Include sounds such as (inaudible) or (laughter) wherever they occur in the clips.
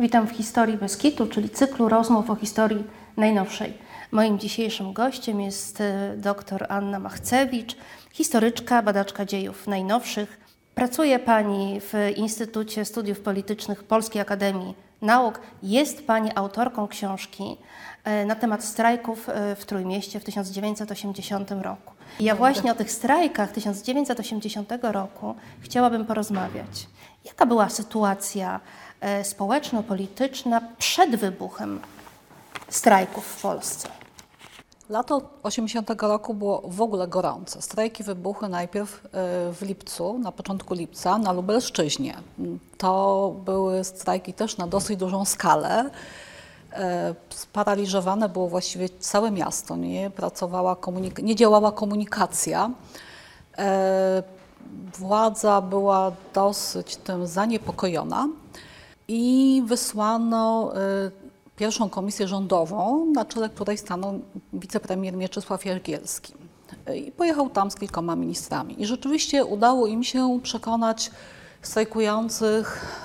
Witam w Historii Beskitu, czyli cyklu rozmów o historii najnowszej. Moim dzisiejszym gościem jest e, dr Anna Machcewicz, historyczka, badaczka dziejów najnowszych. Pracuje Pani w Instytucie Studiów Politycznych Polskiej Akademii Nauk. Jest Pani autorką książki e, na temat strajków e, w Trójmieście w 1980 roku. Ja właśnie o tych strajkach 1980 roku chciałabym porozmawiać. Jaka była sytuacja społeczno-polityczna przed wybuchem strajków w Polsce? Lato 80 roku było w ogóle gorące. Strajki wybuchły najpierw e, w lipcu, na początku lipca na Lubelszczyźnie. To były strajki też na dosyć dużą skalę. E, sparaliżowane było właściwie całe miasto, nie, pracowała nie działała komunikacja. E, Władza była dosyć tym zaniepokojona i wysłano e, pierwszą komisję rządową, na czele której stanął wicepremier Mieczysław Jargielski. I pojechał tam z kilkoma ministrami. I rzeczywiście udało im się przekonać strajkujących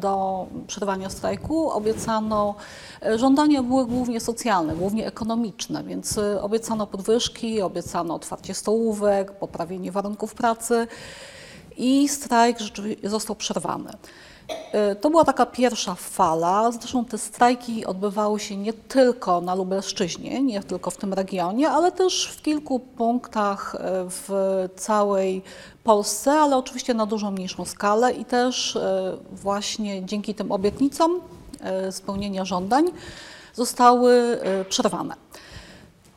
do przerwania strajku. Obiecano, e, żądania były głównie socjalne, głównie ekonomiczne, więc obiecano podwyżki, obiecano otwarcie stołówek, poprawienie warunków pracy i strajk został przerwany. E, To była taka pierwsza fala. Zresztą te strajki odbywały się nie tylko na Lubelszczyźnie, nie tylko w tym regionie, ale też w kilku punktach e, w całej Polsce, ale oczywiście na dużo mniejszą skalę i też e, właśnie dzięki tym obietnicom spełnienia żądań zostały przerwane.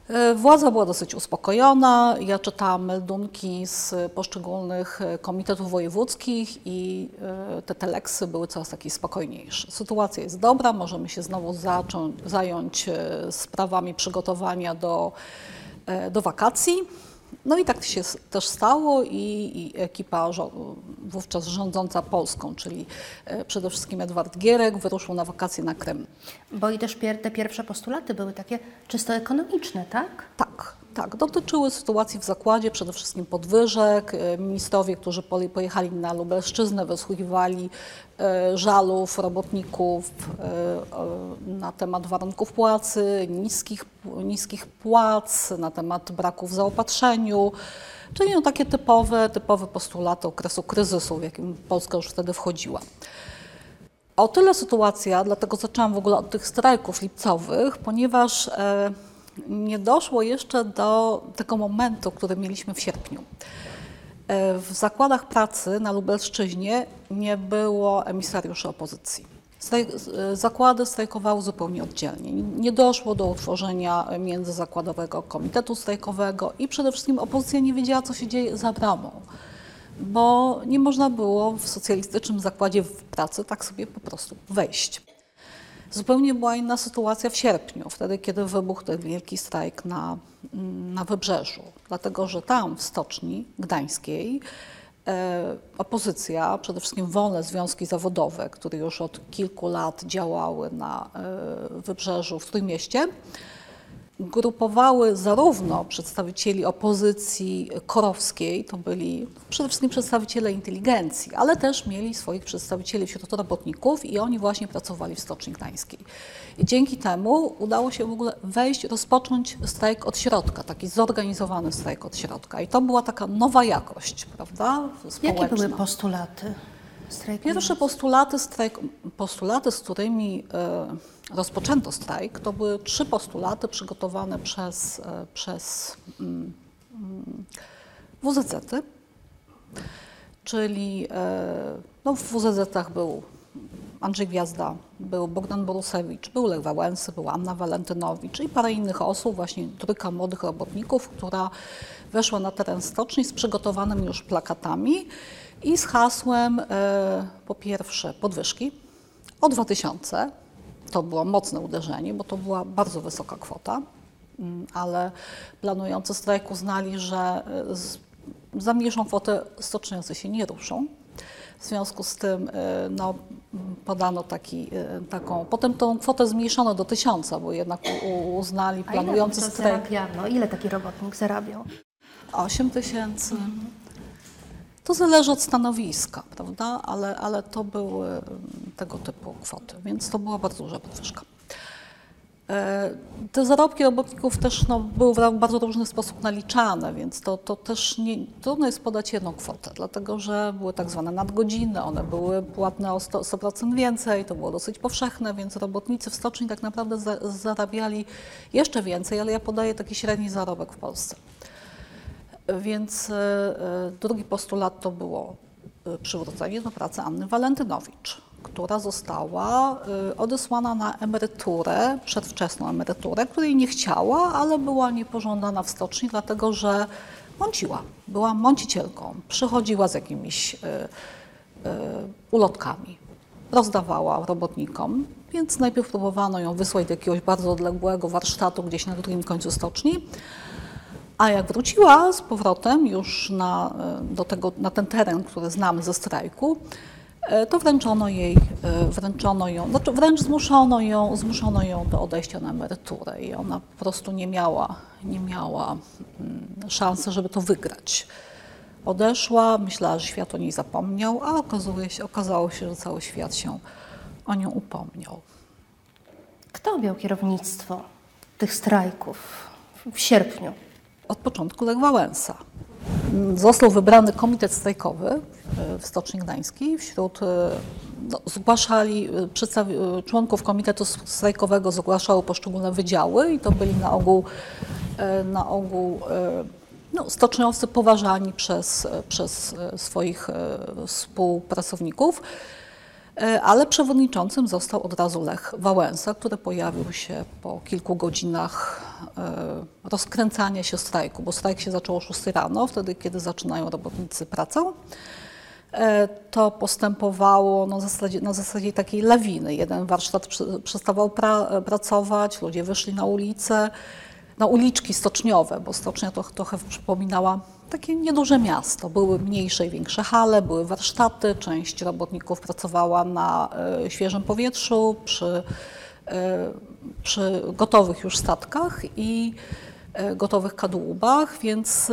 E, Władza była dosyć uspokojona. Ja czytałam meldunki z poszczególnych e, komitetów wojewódzkich i e, te teleksy były coraz takie spokojniejsze. Sytuacja jest dobra, możemy się znowu zacząć, zająć sprawami przygotowania do, do wakacji. No i tak się też stało i, i ekipa żo- wówczas rządząca Polską, czyli e, przede wszystkim Edward Gierek, wyruszył na wakacje na Krym. Bo i też pier- te pierwsze postulaty były takie czysto ekonomiczne, tak? Tak, tak. Dotyczyły sytuacji w zakładzie, przede wszystkim podwyżek. E, Ministrowie, którzy pojechali na Lubelszczyznę, wysłuchiwali e, żalów robotników e, na temat warunków płacy, niskich, niskich płac, na temat braku w zaopatrzeniu. Czyli no, takie typowe, typowe postulaty okresu kryzysu, w jakim Polska już wtedy wchodziła. O tyle sytuacja, dlatego zaczęłam w ogóle od tych strajków lipcowych, ponieważ nie doszło jeszcze do tego momentu, który mieliśmy w sierpniu. E, w zakładach pracy na Lubelszczyźnie nie było emisariuszy opozycji. E, zakłady strajkowały zupełnie oddzielnie. Nie doszło do utworzenia międzyzakładowego komitetu strajkowego i przede wszystkim opozycja nie wiedziała, co się dzieje za bramą bo nie można było w socjalistycznym zakładzie w pracy tak sobie po prostu wejść. Zupełnie była inna sytuacja w sierpniu, wtedy kiedy wybuchł ten wielki strajk na, mm, na wybrzeżu, dlatego że tam w stoczni gdańskiej e, opozycja, przede wszystkim wolne związki zawodowe, które już od kilku lat działały na e, wybrzeżu w Trójmieście, grupowały zarówno przedstawicieli opozycji korowskiej, to byli przede wszystkim przedstawiciele inteligencji, ale też mieli swoich przedstawicieli wśród robotników i oni właśnie pracowali w Stoczni Gdańskiej. I dzięki temu udało się w ogóle wejść, rozpocząć strajk od środka, taki zorganizowany strajk od środka. I to była taka nowa jakość, prawda, społeczna. Jakie były postulaty strajku? Pierwsze postulaty, strajk, postulaty, z którymi e, rozpoczęto strajk, to były trzy postulaty przygotowane przez, e, przez mm, mm, WZZ-y, czyli e, no, w WZZ-ach był Andrzej Gwiazda, był Bogdan Borusewicz, był Lech Wałęsy, była Anna Walentynowicz i parę innych osób, właśnie trójka młodych robotników, która weszła na teren stoczni z przygotowanymi już plakatami i z hasłem e, po pierwsze podwyżki o 2000. To było mocne uderzenie, bo to była bardzo wysoka kwota, mm, ale planujący strajk uznali, że e, za mniejszą kwotę stoczniający się nie ruszą. W związku z tym e, no, podano taki, e, taką, potem tą kwotę zmniejszono do tysiąca, bo jednak uznali A ile planujący strajk zarabiano? Ile taki robotnik zarabiał? 8 tysięcy. To zależy od stanowiska, prawda? Ale, ale to były mm, tego typu kwoty, więc to była bardzo duża podwyżka. E, Te zarobki robotników też no, były w bardzo różny sposób naliczane, więc to, to też nie, trudno jest podać jedną kwotę, dlatego że były tak zwane nadgodziny, one były płatne o 100%, 100% więcej, to było dosyć powszechne, więc robotnicy w stoczni tak naprawdę za, zarabiali jeszcze więcej, ale ja podaję taki średni zarobek w Polsce. Więc e, e, drugi postulat to było e, przywrócenie do pracy Anny Walentynowicz, która została odesłana na emeryturę, przedwczesną emeryturę, której nie chciała, ale była niepożądana w stoczni, dlatego że mąciła. Była mącicielką. Przychodziła z jakimiś ulotkami. Rozdawała robotnikom, więc najpierw próbowano ją wysłać do jakiegoś bardzo odległego warsztatu gdzieś na drugim końcu stoczni, a jak wróciła z powrotem już na, e, do tego, na ten teren, który znamy ze strajku, e, to wręczono jej, e, wręczono ją, znaczy wręcz zmuszono ją, zmuszono ją do odejścia na emeryturę i ona po prostu nie miała, nie miała mm, szansy, żeby to wygrać. Odeszła, myślała, że świat o niej zapomniał, a okazuje się, okazało się, że cały świat się o nią upomniał. Kto objął kierownictwo tych strajków w sierpniu? Od początku Lech Wałęsa. Został wybrany komitet strajkowy e, w Stoczni Gdańskiej. Wśród e, no, zgłaszali, e, członków komitetu strajkowego zgłaszały poszczególne wydziały i to byli na ogół, na ogół no, stoczniowcy poważani przez, przez swoich współpracowników. E, Ale przewodniczącym został od razu Lech Wałęsa, który pojawił się po kilku godzinach e, rozkręcania się strajku, bo strajk się zaczął o 6 rano, wtedy kiedy zaczynają robotnicy pracę. E, To postępowało na zasadzie, na zasadzie takiej lawiny. Jeden warsztat przestawał pra, pracować, ludzie wyszli na ulicę, na uliczki stoczniowe, bo stocznia to trochę przypominała takie nieduże miasto. Były mniejsze i większe hale, były warsztaty, część robotników pracowała na e, świeżym powietrzu, przy, e, przy gotowych już statkach i e, gotowych kadłubach, więc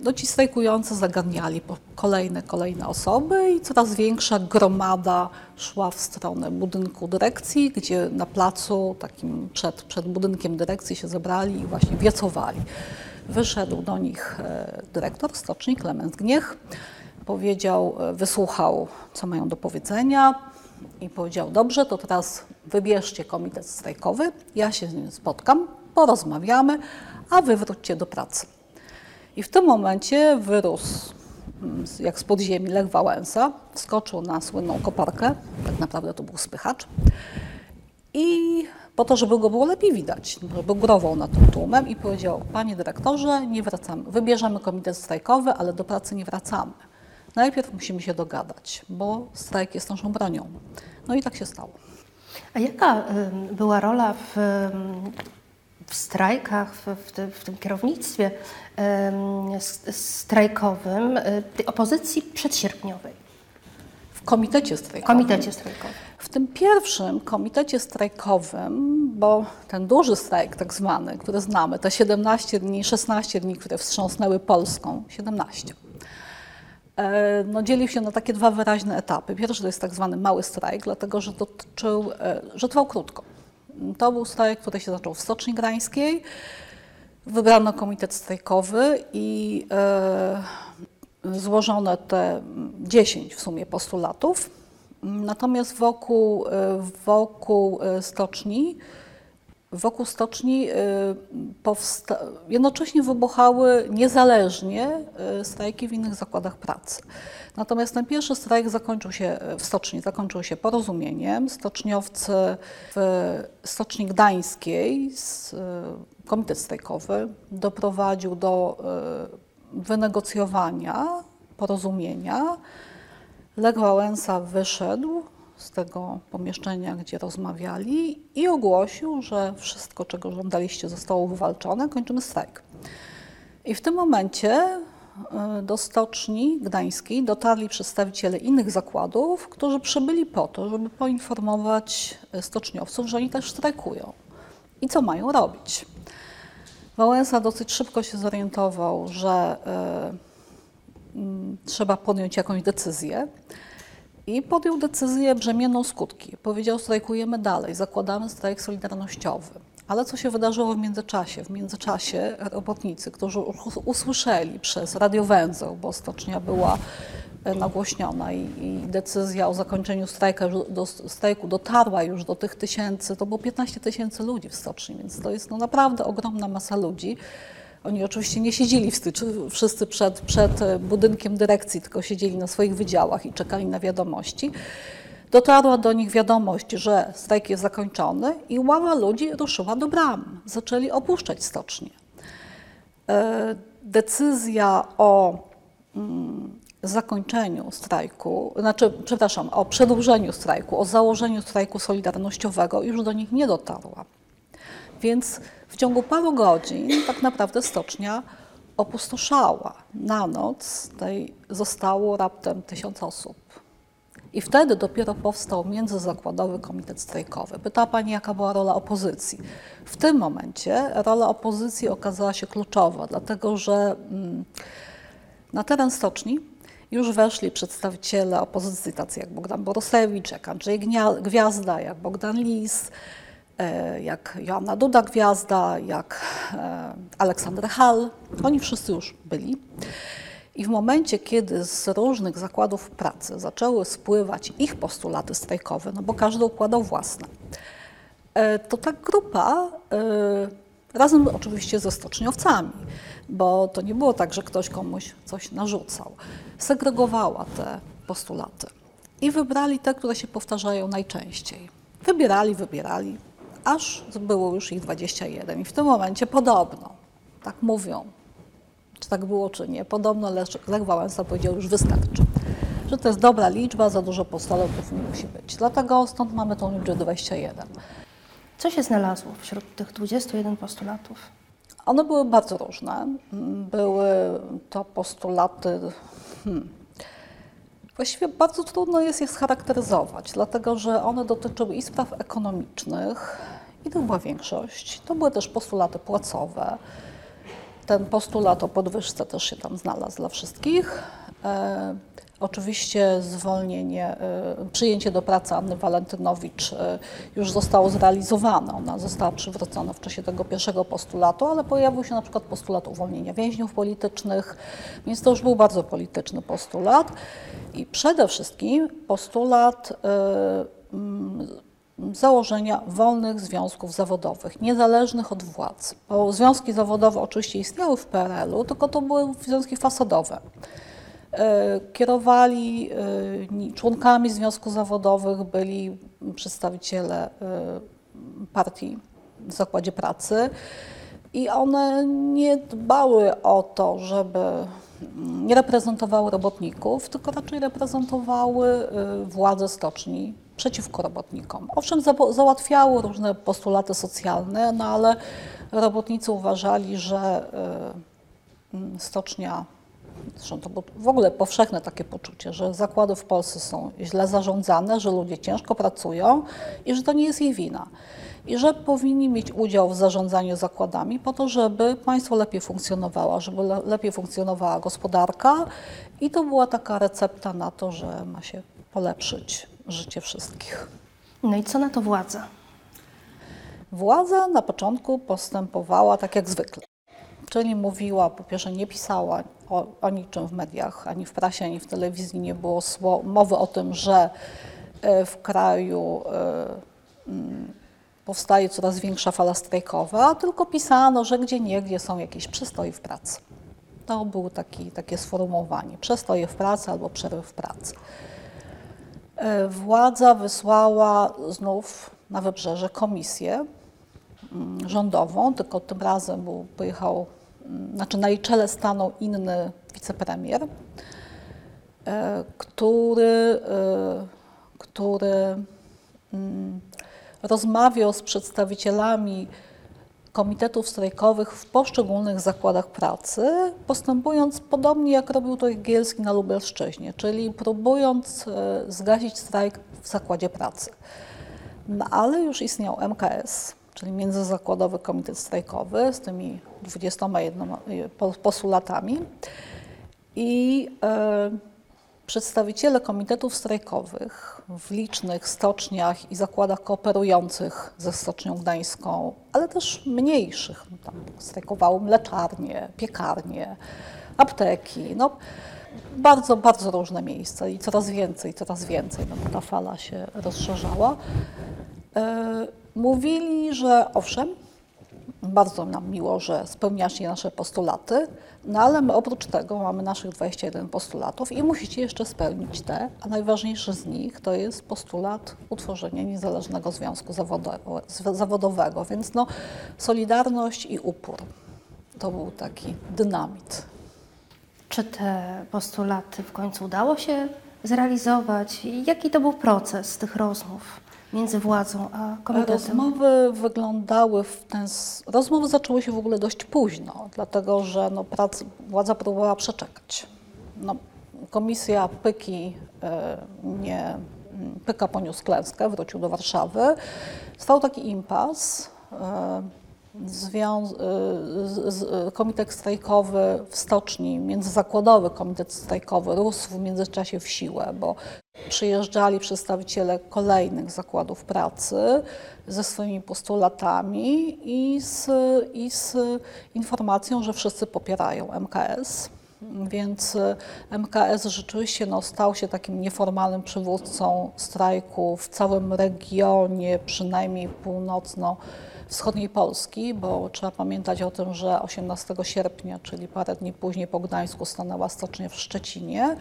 no, ci strajkujący zaganiali kolejne, kolejne osoby i coraz większa gromada szła w stronę budynku dyrekcji, gdzie na placu takim przed, przed budynkiem dyrekcji się zebrali i właśnie wiecowali. Wyszedł do nich e, dyrektor stoczni Klemens Gniech, powiedział, e, wysłuchał, co mają do powiedzenia i powiedział, dobrze, to teraz wybierzcie komitet strajkowy, ja się z nim spotkam, porozmawiamy, a wy wróćcie do pracy. I w tym momencie wyrósł, mm, jak z podziemi, Lech Wałęsa, wskoczył na słynną koparkę, tak naprawdę to był spychacz, i po to, żeby go było lepiej widać, żeby górował nad tym tłumem i powiedział, panie dyrektorze, nie wracamy, wybierzemy komitet strajkowy, ale do pracy nie wracamy. Najpierw musimy się dogadać, bo strajk jest naszą bronią. No i tak się stało. A jaka była rola w, w strajkach, w, w, ty- w tym kierownictwie strajkowym y, tej opozycji przedsierpniowej, W komitecie strajkowym. komitecie strajkowym? W tym pierwszym komitecie strajkowym, bo ten duży strajk tak zwany, który znamy, te 17 dni, 16 dni, które wstrząsnęły Polską, 17, e, no, dzielił się na takie dwa wyraźne etapy. Pierwszy to jest tak zwany mały strajk, dlatego że dotyczył, e, że trwał krótko. To był strajk, który się zaczął w Stoczni Grańskiej. Wybrano komitet strajkowy i e, złożone te 10 w sumie postulatów. Natomiast wokół, e, wokół e, stoczni, wokół stoczni e, jednocześnie wybuchały niezależnie strajki w innych zakładach pracy. Natomiast ten pierwszy strajk zakończył się w stoczni, zakończył się porozumieniem. Stoczniowcy w Stoczni Gdańskiej, komitet strajkowy doprowadził do wynegocjowania porozumienia. Lech Wałęsa wyszedł z tego pomieszczenia, gdzie rozmawiali i ogłosił, że wszystko, czego żądaliście, zostało wywalczone, kończymy strajk. I w tym momencie y, do Stoczni Gdańskiej dotarli przedstawiciele innych zakładów, którzy przybyli po to, żeby poinformować y, stoczniowców, że oni też strajkują i co mają robić. Wałęsa dosyć szybko się zorientował, że y, trzeba podjąć jakąś decyzję. I podjął decyzję brzemienną skutki. Powiedział, strajkujemy dalej, zakładamy strajk solidarnościowy. Ale co się wydarzyło w międzyczasie? W międzyczasie robotnicy, którzy usłyszeli przez radiowęzeł, bo stocznia była e, nagłośniona i, i decyzja o zakończeniu strajka, do, strajku dotarła już do tych tysięcy, to było 15 tysięcy ludzi w stoczni, więc to jest no naprawdę ogromna masa ludzi. Oni oczywiście nie siedzieli wszyscy przed, przed e, budynkiem dyrekcji, tylko siedzieli na swoich wydziałach i czekali na wiadomości. Dotarła do nich wiadomość, że strajk jest zakończony i ława ludzi ruszyła do bram. Zaczęli opuszczać stocznie. E, decyzja o mm, zakończeniu strajku, znaczy, przepraszam, o przedłużeniu strajku, o założeniu strajku solidarnościowego już do nich nie dotarła. Więc w ciągu paru godzin tak naprawdę stocznia opustoszała. Na noc tej zostało raptem tysiąc osób. I wtedy dopiero powstał Międzyzakładowy Komitet Strajkowy. Pyta Pani, jaka była rola opozycji. W tym momencie rola opozycji okazała się kluczowa, dlatego że mm, na teren stoczni już weszli przedstawiciele opozycji, tacy jak Bogdan Borusewicz, jak Andrzej Gwiazda, jak Bogdan Lis, jak Joanna Duda Gwiazda, jak e, Aleksander Hall. Oni wszyscy już byli. I w momencie, kiedy z różnych zakładów pracy zaczęły spływać ich postulaty strajkowe, no bo każdy układał własne, e, to ta grupa, e, razem oczywiście ze stoczniowcami, bo to nie było tak, że ktoś komuś coś narzucał, segregowała te postulaty i wybrali te, które się powtarzają najczęściej. Wybierali, wybierali, aż było już ich 21. I w tym momencie podobno, tak mówią czy tak było, czy nie. Podobno Lech, Lech Wałęsa powiedział, już wystarczy. Że to jest dobra liczba, za dużo postulatów nie musi być. Dlatego stąd mamy tą liczbę 21. Co się znalazło wśród tych 21 postulatów? One były bardzo różne. Były to postulaty. Hmm, właściwie bardzo trudno jest je scharakteryzować, dlatego że one dotyczyły i spraw ekonomicznych, i to była większość. To były też postulaty płacowe ten postulat o podwyżce też się tam znalazł dla wszystkich. Oczywiście zwolnienie, e, przyjęcie do pracy Anny Walentynowicz e, już zostało zrealizowane. Ona została przywrócona w czasie tego pierwszego postulatu, ale pojawił się na przykład postulat uwolnienia więźniów politycznych, więc to już był bardzo polityczny postulat. I przede wszystkim postulat y, założenia wolnych związków zawodowych, niezależnych od władz. Bo związki zawodowe oczywiście istniały w PRL-u, tylko to były związki fasadowe. E, kierowali e, członkami związków zawodowych, byli przedstawiciele e, partii w zakładzie pracy i one nie dbały o to, żeby nie reprezentowały robotników, tylko raczej reprezentowały władze stoczni, przeciwko robotnikom. Owszem, załatwiało różne postulaty socjalne, no ale robotnicy uważali, że mm, stocznia, zresztą to było w ogóle powszechne takie poczucie, że zakłady w Polsce są źle zarządzane, że ludzie ciężko pracują i że to nie jest jej wina. I że powinni mieć udział w zarządzaniu zakładami po to, żeby państwo lepiej funkcjonowało, żeby le lepiej funkcjonowała gospodarka. I to była taka recepta na to, że ma się polepszyć życie wszystkich. No i co na to władza? Władza na początku postępowała tak jak zwykle. Czyli mówiła, po pierwsze nie pisała o, o niczym w mediach, ani w prasie, ani w telewizji nie było mowy o tym, że e, w kraju e, powstaje coraz większa fala strajkowa, tylko pisano, że gdzie niegdzie są jakieś przystoje w pracy. To było taki, takie sformułowanie, przestoje w pracy albo przerwy w pracy. E, władza wysłała znów na wybrzeże komisję rządową, tylko tym razem był, pojechał, znaczy na jej czele stanął inny wicepremier, e, który, e, który mm, rozmawiał z przedstawicielami komitetów strajkowych w poszczególnych zakładach pracy, postępując podobnie jak robił to Jagielski na Lubelszczyźnie, czyli próbując e, zgasić strajk w zakładzie pracy. No, ale już istniał MKS, czyli I e, przedstawiciele komitetów strajkowych w licznych stoczniach i zakładach kooperujących ze Stocznią Gdańską, ale też mniejszych, no tam strajkowały mleczarnie, piekarnie, apteki, no, bardzo, bardzo różne miejsca i coraz więcej, coraz więcej, no bo ta fala się rozszerzała. E, mówili, że owszem, bardzo nam miło, że spełniacie nasze postulaty, no ale my oprócz tego mamy naszych 21 postulatów i musicie jeszcze spełnić te, a najważniejszy z nich to jest postulat utworzenia niezależnego związku zawodowego, więc no, solidarność i upór to był taki dynamit. Czy te postulaty w końcu udało się zrealizować? Jaki to był proces tych rozmów między władzą a komitetem? Rozmowy wyglądały w ten... Rozmowy zaczęły się w ogóle dość późno, dlatego że no, prac, władza próbowała przeczekać. No, komisja Pyki e, nie... m, Pyka poniósł klęskę, wrócił do Warszawy. Trwał taki impas. Zwią- y, z, z, komitet strajkowy w stoczni, międzyzakładowy komitet strajkowy rósł w międzyczasie w siłę, bo przyjeżdżali przedstawiciele kolejnych zakładów pracy ze swoimi postulatami i z, i z informacją, że wszyscy popierają MKS. Więc y, MKS rzeczywiście no, stał się takim nieformalnym przywódcą strajku w całym regionie, przynajmniej północno-wschodniej Polski, bo trzeba pamiętać o tym, że 18 sierpnia, czyli parę dni później po Gdańsku, stanęła stocznia w Szczecinie.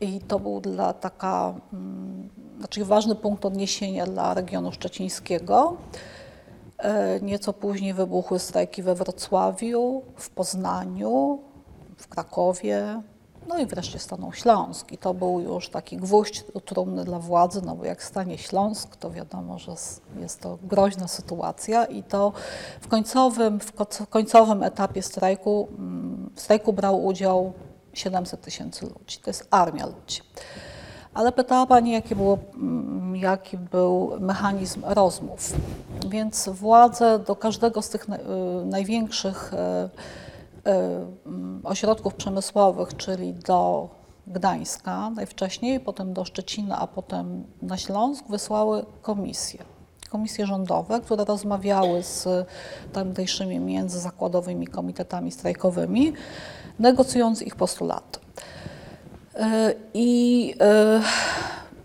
I to był dla taka, mm, znaczy ważny punkt odniesienia dla regionu szczecińskiego. E, Nieco później wybuchły strajki we Wrocławiu, w Poznaniu, w Krakowie, no i wreszcie stanął Śląsk. I to był już taki gwóźdź trumny dla władzy, no bo jak stanie Śląsk, to wiadomo, że jest to groźna sytuacja i to w końcowym, w końcowym etapie strajku, mm, w strajku brał udział 700 tysięcy ludzi. To jest armia ludzi. Ale pytała Pani, jaki, było, mm, jaki był mechanizm rozmów. Więc władze do każdego z tych y, największych y, mm, ośrodków przemysłowych, czyli do Gdańska najwcześniej, potem do Szczecina, a potem na Śląsk, wysłały komisje. Komisje rządowe, które rozmawiały z tamtejszymi międzyzakładowymi komitetami strajkowymi, negocjując ich postulaty. E, I e,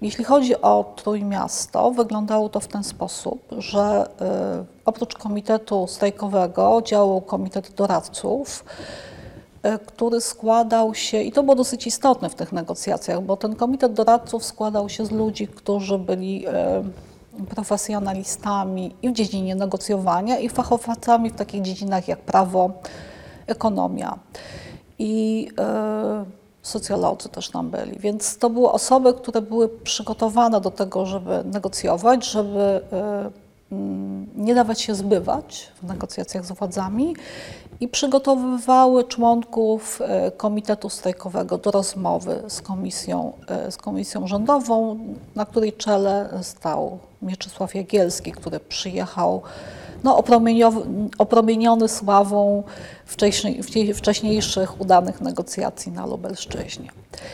jeśli chodzi o Trójmiasto, wyglądało to w ten sposób, że e, oprócz komitetu strajkowego działał komitet doradców, e, który składał się, i to było dosyć istotne w tych negocjacjach, bo ten komitet doradców składał się z ludzi, którzy byli e, profesjonalistami i w dziedzinie negocjowania, i fachowcami w takich dziedzinach jak prawo, ekonomia. I e, socjolodzy też tam byli. Więc to były osoby, które były przygotowane do tego, żeby negocjować, żeby e, mm, nie dawać się zbywać w negocjacjach z władzami i przygotowywały członków e, komitetu strajkowego do rozmowy z komisją, e, z komisją rządową, na której czele stał Mieczysław Jagielski, który przyjechał no, opromieniony sławą wcześniejszych udanych negocjacji na Lubelszczyźnie.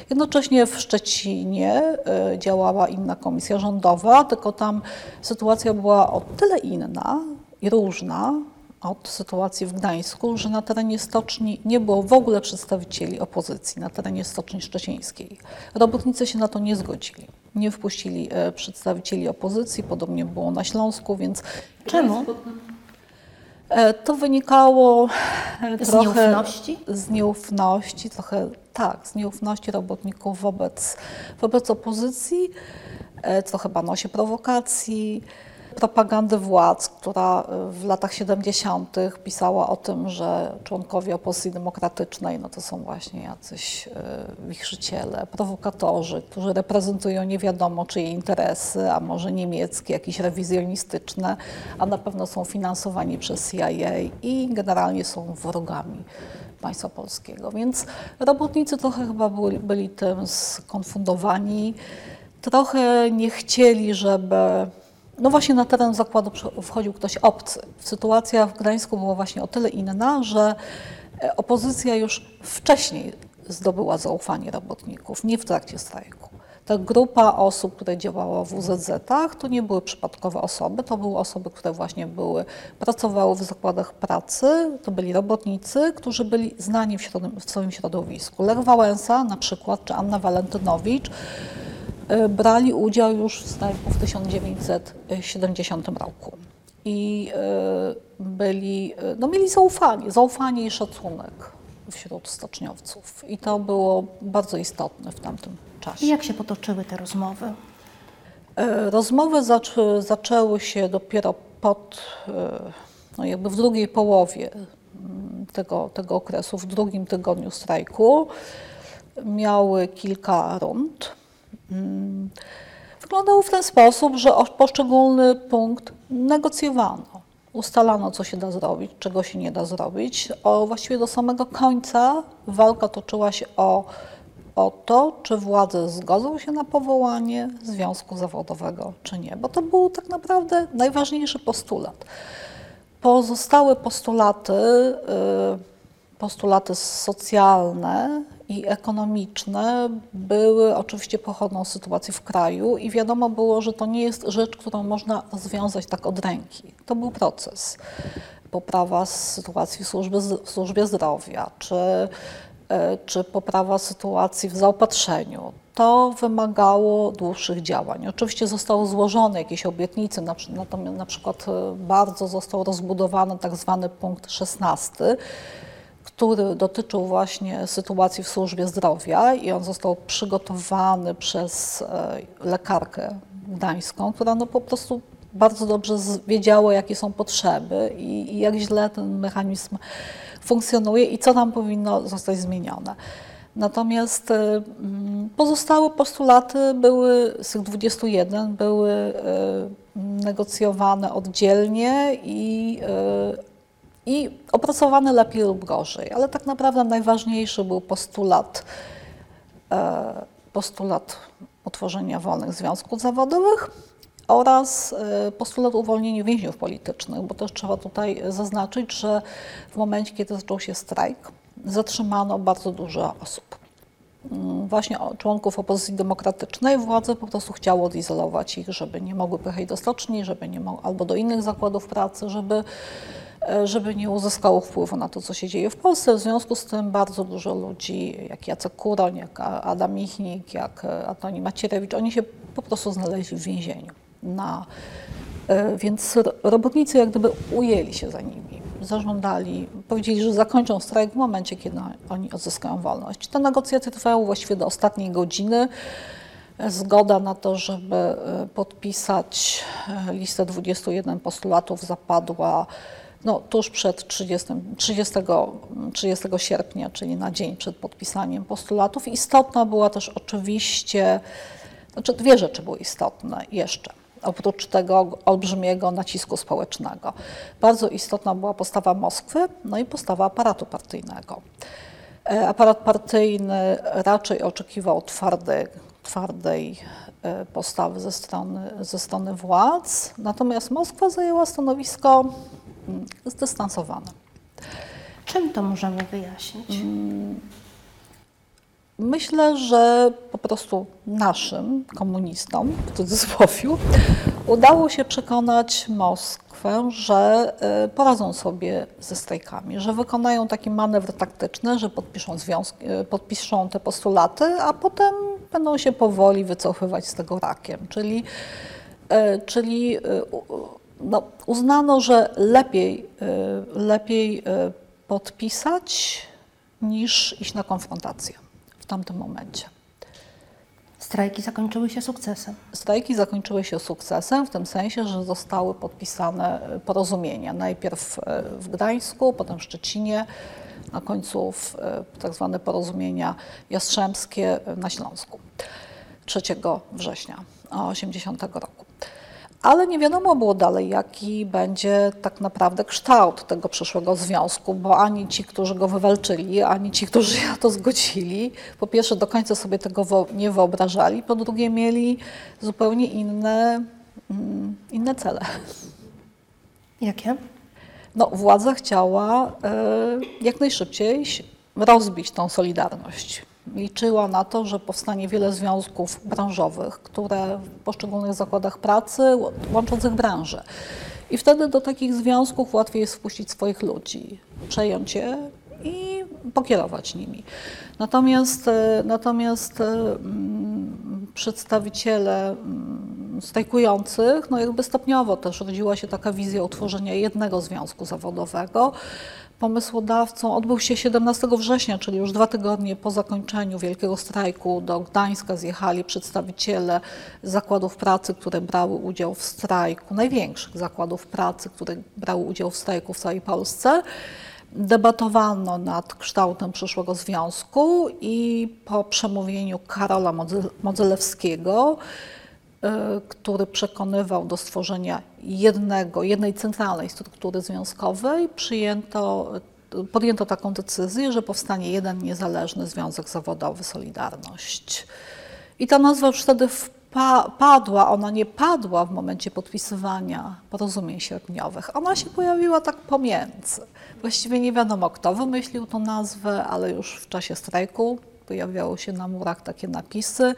Jednocześnie w Szczecinie e, działała inna komisja rządowa, tylko tam sytuacja była o tyle inna i różna od sytuacji w Gdańsku, że na terenie stoczni nie było w ogóle przedstawicieli opozycji, na terenie stoczni szczecińskiej. Robotnicy się na to nie zgodzili. Nie wpuścili e, przedstawicieli opozycji, podobnie było na Śląsku, więc Czemu? E, To wynikało e, Z trochę nieufności? z nieufności, trochę tak, z nieufności robotników wobec, wobec opozycji, e, trochę bano się prowokacji, propagandy władz, która e, w latach 70. pisała o tym, że członkowie opozycji demokratycznej no to są właśnie jacyś e, wichrzyciele, prowokatorzy, którzy reprezentują nie wiadomo czyje interesy, a może niemieckie, jakieś rewizjonistyczne, a na pewno są finansowani przez CIA i generalnie są wrogami państwa polskiego. Więc robotnicy trochę chyba byli, byli tym skonfundowani, trochę nie chcieli, żeby no właśnie na teren zakładu wchodził ktoś obcy. Sytuacja w Gdańsku była właśnie o tyle inna, że e, opozycja już wcześniej zdobyła zaufanie robotników, nie w trakcie strajku. Ta grupa osób, które działała w UZZ-ach, to nie były przypadkowe osoby, to były osoby, które właśnie były, pracowały w zakładach pracy, to byli robotnicy, którzy byli znani w, środom- w swoim środowisku. Lech Wałęsa na przykład, czy Anna Walentynowicz brali udział już w strajku w 1970 roku. I y, byli, y, no mieli zaufanie, zaufanie i szacunek wśród stoczniowców. I to było bardzo istotne w tamtym czasie. I jak się potoczyły te rozmowy? E, Rozmowy zaczę, zaczęły się dopiero pod, e, no jakby w drugiej połowie tego, tego okresu, w drugim tygodniu strajku. Miały kilka rund. Mm, Wyglądało w ten sposób, że poszczególny punkt negocjowano. Ustalano, co się da zrobić, czego się nie da zrobić. O, właściwie do samego końca walka toczyła się o, o to, czy władze zgodzą się na powołanie związku zawodowego, czy nie. Bo to był tak naprawdę najważniejszy postulat. Pozostałe postulaty, y, postulaty socjalne i ekonomiczne były oczywiście pochodną sytuacji w kraju i wiadomo było, że to nie jest rzecz, którą można rozwiązać tak od ręki. To był proces. Poprawa sytuacji w służbie, w służbie zdrowia, czy, y, czy poprawa sytuacji w zaopatrzeniu. To wymagało dłuższych działań. Oczywiście zostały złożone jakieś obietnice, na, natomiast na przykład e, bardzo został rozbudowany tak zwany punkt 16, który dotyczył właśnie sytuacji w służbie zdrowia i on został przygotowany przez e, lekarkę gdańską, która no po prostu bardzo dobrze wiedziała, jakie są potrzeby i, i jak źle ten mechanizm funkcjonuje i co tam powinno zostać zmienione. Natomiast e, mm, pozostałe postulaty były, z tych 21 były e, negocjowane oddzielnie i, i opracowane lepiej lub gorzej. Ale tak naprawdę najważniejszy był postulat, e, postulat utworzenia wolnych związków zawodowych oraz e, postulat uwolnienia więźniów politycznych, bo też trzeba tutaj zaznaczyć, że w momencie, kiedy zaczął się strajk, zatrzymano bardzo dużo osób. Mm, Właśnie członków opozycji demokratycznej władze po prostu chciało odizolować ich, żeby nie mogły pojechać do stoczni, żeby nie mo- albo do innych zakładów pracy, żeby, żeby nie uzyskało wpływu na to, co się dzieje w Polsce. W związku z tym bardzo dużo ludzi, jak Jacek Kuroń, jak Adam Michnik, jak e, Antoni Macierewicz, oni się po prostu znaleźli w więzieniu. Na, e, więc ro- robotnicy jak gdyby ujęli się za nimi, zażądali, powiedzieli, że zakończą strajk w momencie, kiedy oni odzyskają wolność. Te negocjacje trwały właściwie do ostatniej godziny. E, Zgoda na to, żeby e, podpisać e, listę 21 postulatów zapadła no, tuż przed 30, 30, 30 sierpnia, czyli na dzień przed podpisaniem postulatów. Istotna była też oczywiście, znaczy dwie rzeczy były istotne jeszcze oprócz tego olbrzymiego nacisku społecznego. Bardzo istotna była postawa Moskwy, no i postawa aparatu partyjnego. E, Aparat partyjny raczej oczekiwał twardej, twardej postawy ze strony, ze strony władz, natomiast Moskwa zajęła stanowisko zdystansowane. Czym to możemy wyjaśnić? Myślę, że po prostu naszym komunistom, w cudzysłowie, (laughs) udało się przekonać Moskwę, że e, poradzą sobie ze strajkami, że wykonają taki manewr taktyczny, że podpiszą, związki, e, podpiszą te postulaty, a potem będą się powoli wycofywać z tego rakiem. Czyli, e, czyli no, uznano, że lepiej, e, lepiej e, podpisać niż iść na konfrontację w tamtym momencie. Strajki zakończyły się sukcesem. Strajki zakończyły się sukcesem w tym sensie, że zostały podpisane e, porozumienia. Najpierw w Gdańsku, potem w Szczecinie, na końcu w, tak zwane porozumienia jastrzębskie na Śląsku 3 września 80 roku. Ale nie wiadomo było dalej, jaki będzie tak naprawdę kształt tego przyszłego związku, bo ani ci, którzy go wywalczyli, ani ci, którzy się na to zgodzili, po pierwsze do końca sobie tego nie wyobrażali, po drugie mieli zupełnie inne, mm, inne cele. Jakie? No, władza chciała e, jak najszybciej rozbić tą solidarność. Liczyła na to, że powstanie wiele związków branżowych, które w poszczególnych zakładach pracy łączących branże. I wtedy do takich związków łatwiej jest wpuścić swoich ludzi, przejąć je i pokierować nimi. Natomiast, e, natomiast e, mm, przedstawiciele mm, strajkujących, no jakby stopniowo też rodziła się taka wizja utworzenia jednego związku zawodowego. Pomysłodawcą odbył się 17 września, czyli już dwa tygodnie po zakończeniu wielkiego strajku. Do Gdańska zjechali przedstawiciele zakładów pracy, które brały udział w strajku, największych zakładów pracy, które brały udział w strajku w całej Polsce. Debatowano nad kształtem przyszłego związku i po przemówieniu Karola Modze- Modzelewskiego, który przekonywał do stworzenia jednego, jednej centralnej struktury związkowej, przyjęto, podjęto taką decyzję, że powstanie jeden niezależny związek zawodowy Solidarność. I ta nazwa już wtedy padła, ona nie padła w momencie podpisywania porozumień sierpniowych. Ona się pojawiła tak pomiędzy. Właściwie nie wiadomo, kto wymyślił tą nazwę, ale już w czasie strajku pojawiały się na murach takie napisy.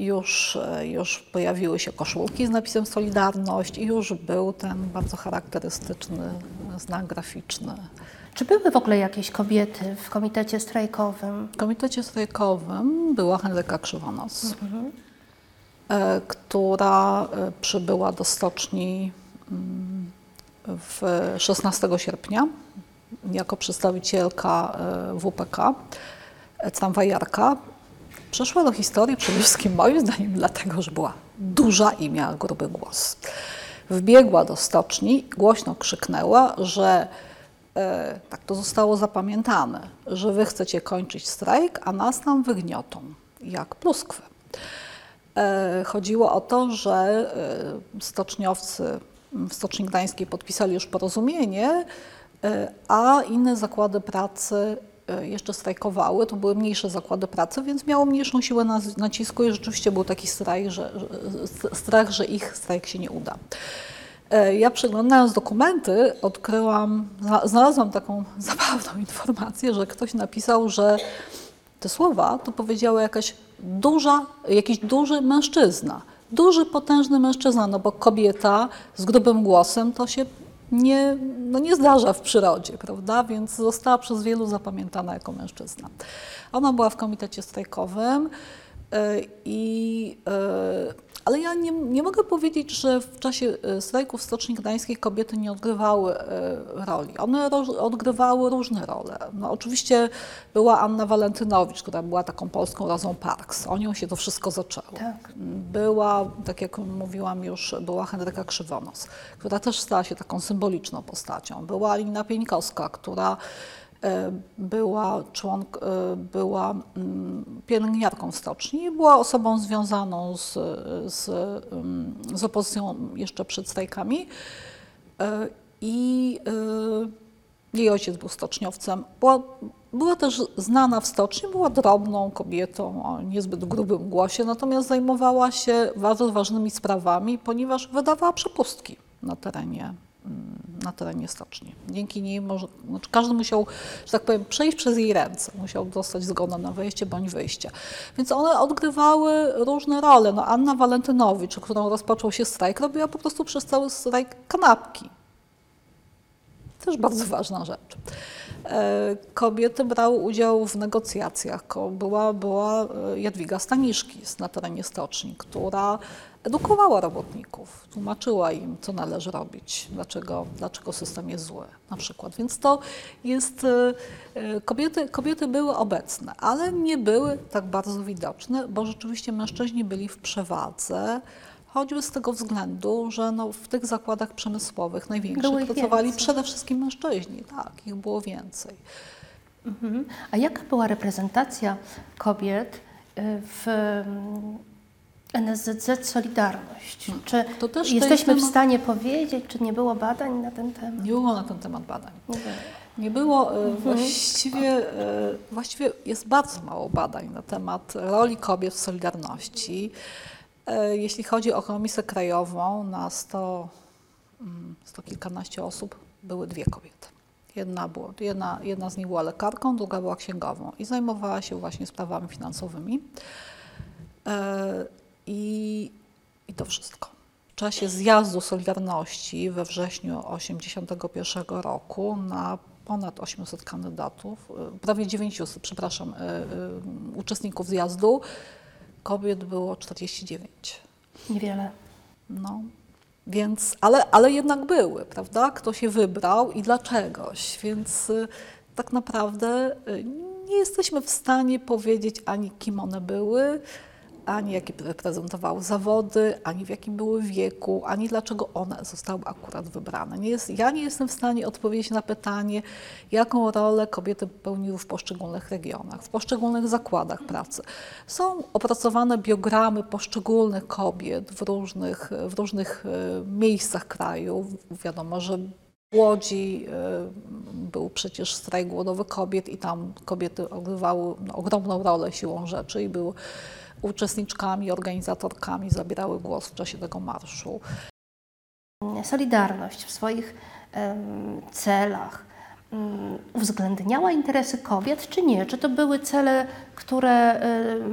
Już, e, już pojawiły się koszulki z napisem Solidarność i już był ten bardzo charakterystyczny znak graficzny. Czy były w ogóle jakieś kobiety w komitecie strajkowym? W komitecie strajkowym była Henryka Krzywonos, e, która e, przybyła do stoczni mm, w 16 sierpnia jako przedstawicielka WPK, tramwajarka. Przeszła do historii przede wszystkim moim zdaniem dlatego, że była duża i miała gruby głos. Wbiegła do stoczni, głośno krzyknęła, że e, tak to zostało zapamiętane, że wy chcecie kończyć strajk, a nas tam wygniotą, jak pluskwę. E, Chodziło o to, że e, stoczniowcy w Stoczni Gdańskiej podpisali już porozumienie, e, a inne zakłady pracy jeszcze strajkowały. To były mniejsze zakłady pracy, więc miało mniejszą siłę nacisku i rzeczywiście był taki strajk, że, strach, że ich strajk się nie uda. E, Ja przeglądając dokumenty odkryłam, zna- znalazłam taką (laughs) zabawną informację, że ktoś napisał, że te słowa to powiedziała jakaś duża, jakiś duży mężczyzna. Duży, potężny mężczyzna, no bo kobieta z grubym głosem to się nie, no nie zdarza w przyrodzie, prawda? Więc została przez wielu zapamiętana jako mężczyzna. Ona była w komitecie strajkowym e, i e, ale ja nie, nie mogę powiedzieć, że w czasie e, strajku w Stoczni Gdańskiej kobiety nie odgrywały e, roli. One roż, odgrywały różne role. No, oczywiście była Anna Walentynowicz, która była taką polską Rozą Parks. O nią się to wszystko zaczęło. Tak. Była, tak jak mówiłam już, była Henryka Krzywonos, która też stała się taką symboliczną postacią. Była Alina Pieńkowska, która była, członk, e, była mm, pielęgniarką w stoczni była osobą związaną z, z, mm, z opozycją jeszcze przed strajkami. E, I e, jej ojciec był stoczniowcem. Była, była też znana w stoczni, była drobną kobietą o niezbyt grubym głosie, natomiast zajmowała się bardzo ważnymi sprawami, ponieważ wydawała przepustki na terenie, na terenie stoczni. Dzięki niej może, znaczy każdy musiał, że tak powiem, przejść przez jej ręce, musiał dostać zgodę na wejście bądź wyjście. Więc one odgrywały różne role. No, Anna Walentynowicz, którą rozpoczął się strajk, robiła po prostu przez cały strajk kanapki. Też bardzo ważna rzecz. E, Kobiety brały udział w negocjacjach. Była, była e, Jadwiga Staniszkis na terenie stoczni, która edukowała robotników, tłumaczyła im, co należy robić, dlaczego, dlaczego system jest zły na przykład. Więc to jest, e, e, kobiety, kobiety były obecne, ale nie były tak bardzo widoczne, bo rzeczywiście mężczyźni byli w przewadze, choćby z tego względu, że no, w tych zakładach przemysłowych największych pracowali więcej. przede wszystkim mężczyźni. Tak, ich było więcej. Mhm. A jaka była reprezentacja kobiet y, w NSZZ Solidarność? Czy To też jesteśmy jest w stanie powiedzieć, czy nie było badań na ten temat? Nie było na ten temat badań. Nie było. Nie było, e, właściwie, e, właściwie jest bardzo mało badań na temat roli kobiet w Solidarności. E, Jeśli chodzi o komisję krajową, na 100, mm, sto kilkanaście osób były dwie kobiety. Jedna, była, jedna, jedna z nich była lekarką, druga była księgową i zajmowała się właśnie sprawami finansowymi. I, I to wszystko. W czasie zjazdu Solidarności we wrześniu 1981 roku na ponad 800 kandydatów, e, prawie 900, przepraszam, e, e, uczestników zjazdu, kobiet było 49. Niewiele. No, więc, ale, ale jednak były, prawda? Kto się wybrał i dlaczegoś, więc y, tak naprawdę y, nie jesteśmy w stanie powiedzieć ani kim one były, ani jakie reprezentowały zawody, ani w jakim były wieku, ani dlaczego one zostały akurat wybrane. Nie jest, ja nie jestem w stanie odpowiedzieć na pytanie, jaką rolę kobiety pełniły w poszczególnych regionach, w poszczególnych zakładach pracy. Są opracowane biogramy poszczególnych kobiet w różnych, w różnych e, miejscach kraju. Wiadomo, że w Łodzi e, był przecież strajk głodowy kobiet i tam kobiety odgrywały no, ogromną rolę siłą rzeczy i były uczestniczkami, organizatorkami, zabierały głos w czasie tego marszu. Solidarność w swoich celach mm, uwzględniała interesy kobiet, czy nie? Czy to były cele, które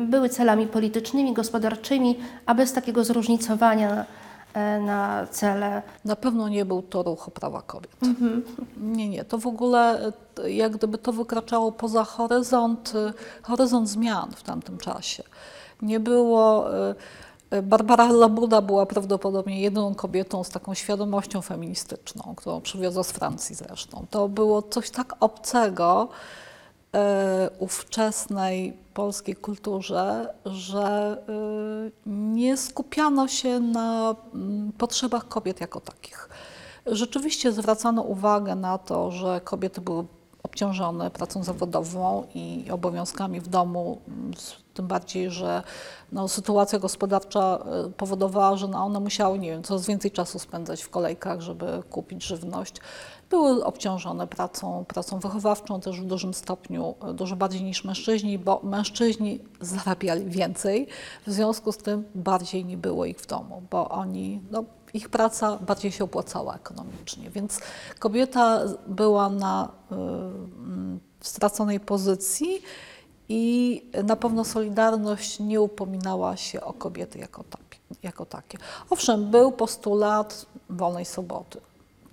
były celami politycznymi, gospodarczymi, a bez takiego zróżnicowania e, na cele Na pewno nie był to ruch o prawa kobiet. Nie, nie. To w ogóle e, jak gdyby to wykraczało poza horyzont, e, horyzont zmian w tamtym czasie. Nie było. e, e, Barbara Labuda była prawdopodobnie jedyną kobietą z taką świadomością feministyczną, którą przywiozła z Francji zresztą. To było coś tak obcego e, ówczesnej polskiej kulturze, że nie skupiano się na mm, potrzebach kobiet jako takich. Rzeczywiście zwracano uwagę na to, że kobiety były obciążone pracą zawodową i obowiązkami w domu, m, s- tym bardziej, że no, sytuacja gospodarcza e, powodowała, że no, one musiały, nie wiem, coraz więcej czasu spędzać w kolejkach, żeby kupić żywność. Były obciążone pracą, pracą wychowawczą też w dużym stopniu, e, dużo bardziej niż mężczyźni, bo mężczyźni zarabiali więcej, w związku z tym bardziej nie było ich w domu, bo oni, no, ich praca bardziej się opłacała ekonomicznie, więc kobieta była na y, straconej pozycji i na pewno Solidarność nie upominała się o kobiety jako, takie, jako takie. Owszem, był postulat wolnej soboty,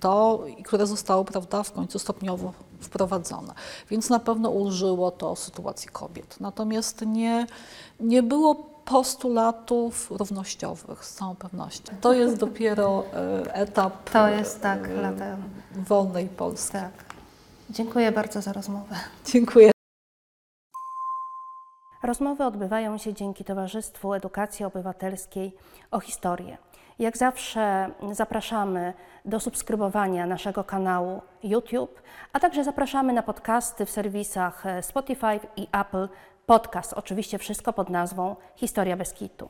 to, które zostało prawda, w końcu stopniowo wprowadzone, więc na pewno ulżyło to sytuacji kobiet. Natomiast nie, nie było postulatów równościowych z całą pewnością. To jest dopiero e, etap To jest tak, e, lata. wolnej Polski. Tak. Dziękuję bardzo za rozmowę. Dziękuję. Rozmowy odbywają się dzięki Towarzystwu Edukacji Obywatelskiej o historię. Jak zawsze zapraszamy do subskrybowania naszego kanału YouTube, a także zapraszamy na podcasty w serwisach Spotify i Apple Podcast. Oczywiście wszystko pod nazwą Historia bez kitu.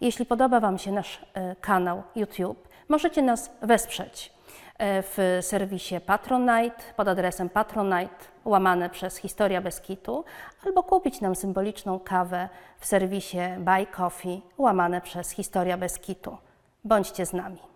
Jeśli podoba Wam się nasz e, kanał YouTube, możecie nas wesprzeć w serwisie Patronite pod adresem patronite łamane przez Historia bez kitu albo kupić nam symboliczną kawę w serwisie Buy Coffee łamane przez Historia bez kitu. Bądźcie z nami.